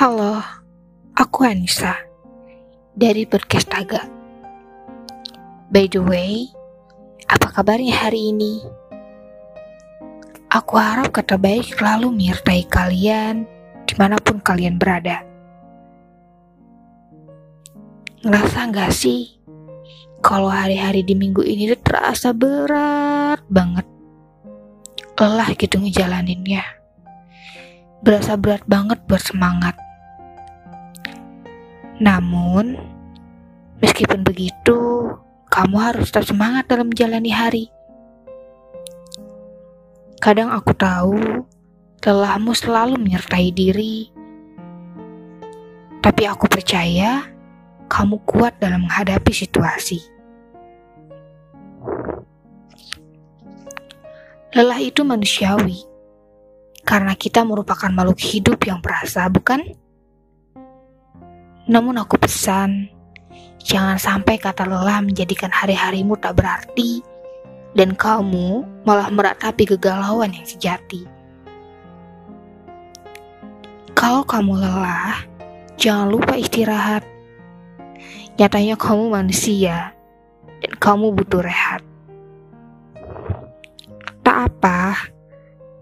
Halo, aku Anissa dari podcast Taga. By the way, apa kabarnya hari ini? Aku harap kata baik selalu menyertai kalian di mana pun kalian berada. Ngerasa gak sih kalau hari-hari di minggu ini terasa berat banget? Lelah gitu ngejalaninnya. Berasa berat banget buat semangat. Namun, meskipun begitu, kamu harus tetap semangat dalam menjalani hari. Kadang aku tahu lelahmu selalu menyertai diri, tapi aku percaya kamu kuat dalam menghadapi situasi. Lelah itu manusiawi, karena kita merupakan makhluk hidup yang berasa, bukan? Namun aku pesan, jangan sampai kata lelah menjadikan hari-harimu tak berarti dan kamu malah meratapi kegalauan yang sejati. Kalau kamu lelah, jangan lupa istirahat. Nyatanya kamu manusia dan kamu butuh rehat. Tak apa,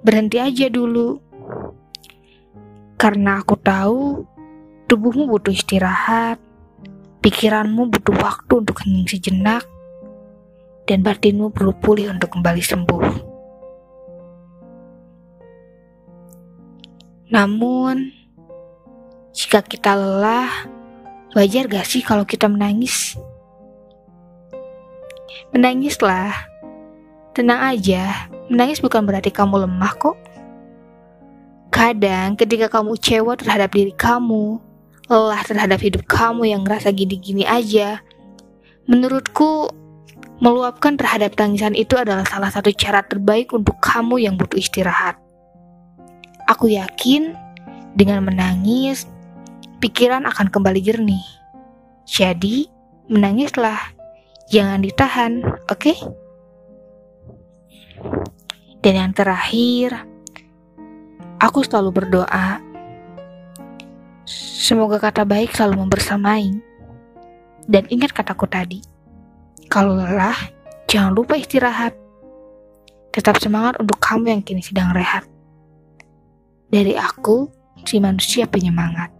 berhenti aja dulu. Karena aku tahu tubuhmu butuh istirahat, pikiranmu butuh waktu untuk hening sejenak, dan batinmu perlu pulih untuk kembali sembuh. Namun, jika kita lelah, wajar gak sih kalau kita menangis? Menangislah, tenang aja, Menangis bukan berarti kamu lemah kok. Kadang ketika kamu kecewa terhadap diri kamu, lelah terhadap hidup kamu yang ngerasa gini-gini aja, menurutku meluapkan terhadap tangisan itu adalah salah satu cara terbaik untuk kamu yang butuh istirahat. Aku yakin dengan menangis, pikiran akan kembali jernih. Jadi, menangislah, jangan ditahan, oke? Okay? Dan yang terakhir, aku selalu berdoa. Semoga kata baik selalu membersamai. Dan ingat kataku tadi, kalau lelah, jangan lupa istirahat. Tetap semangat untuk kamu yang kini sedang rehat. Dari aku, si manusia penyemangat.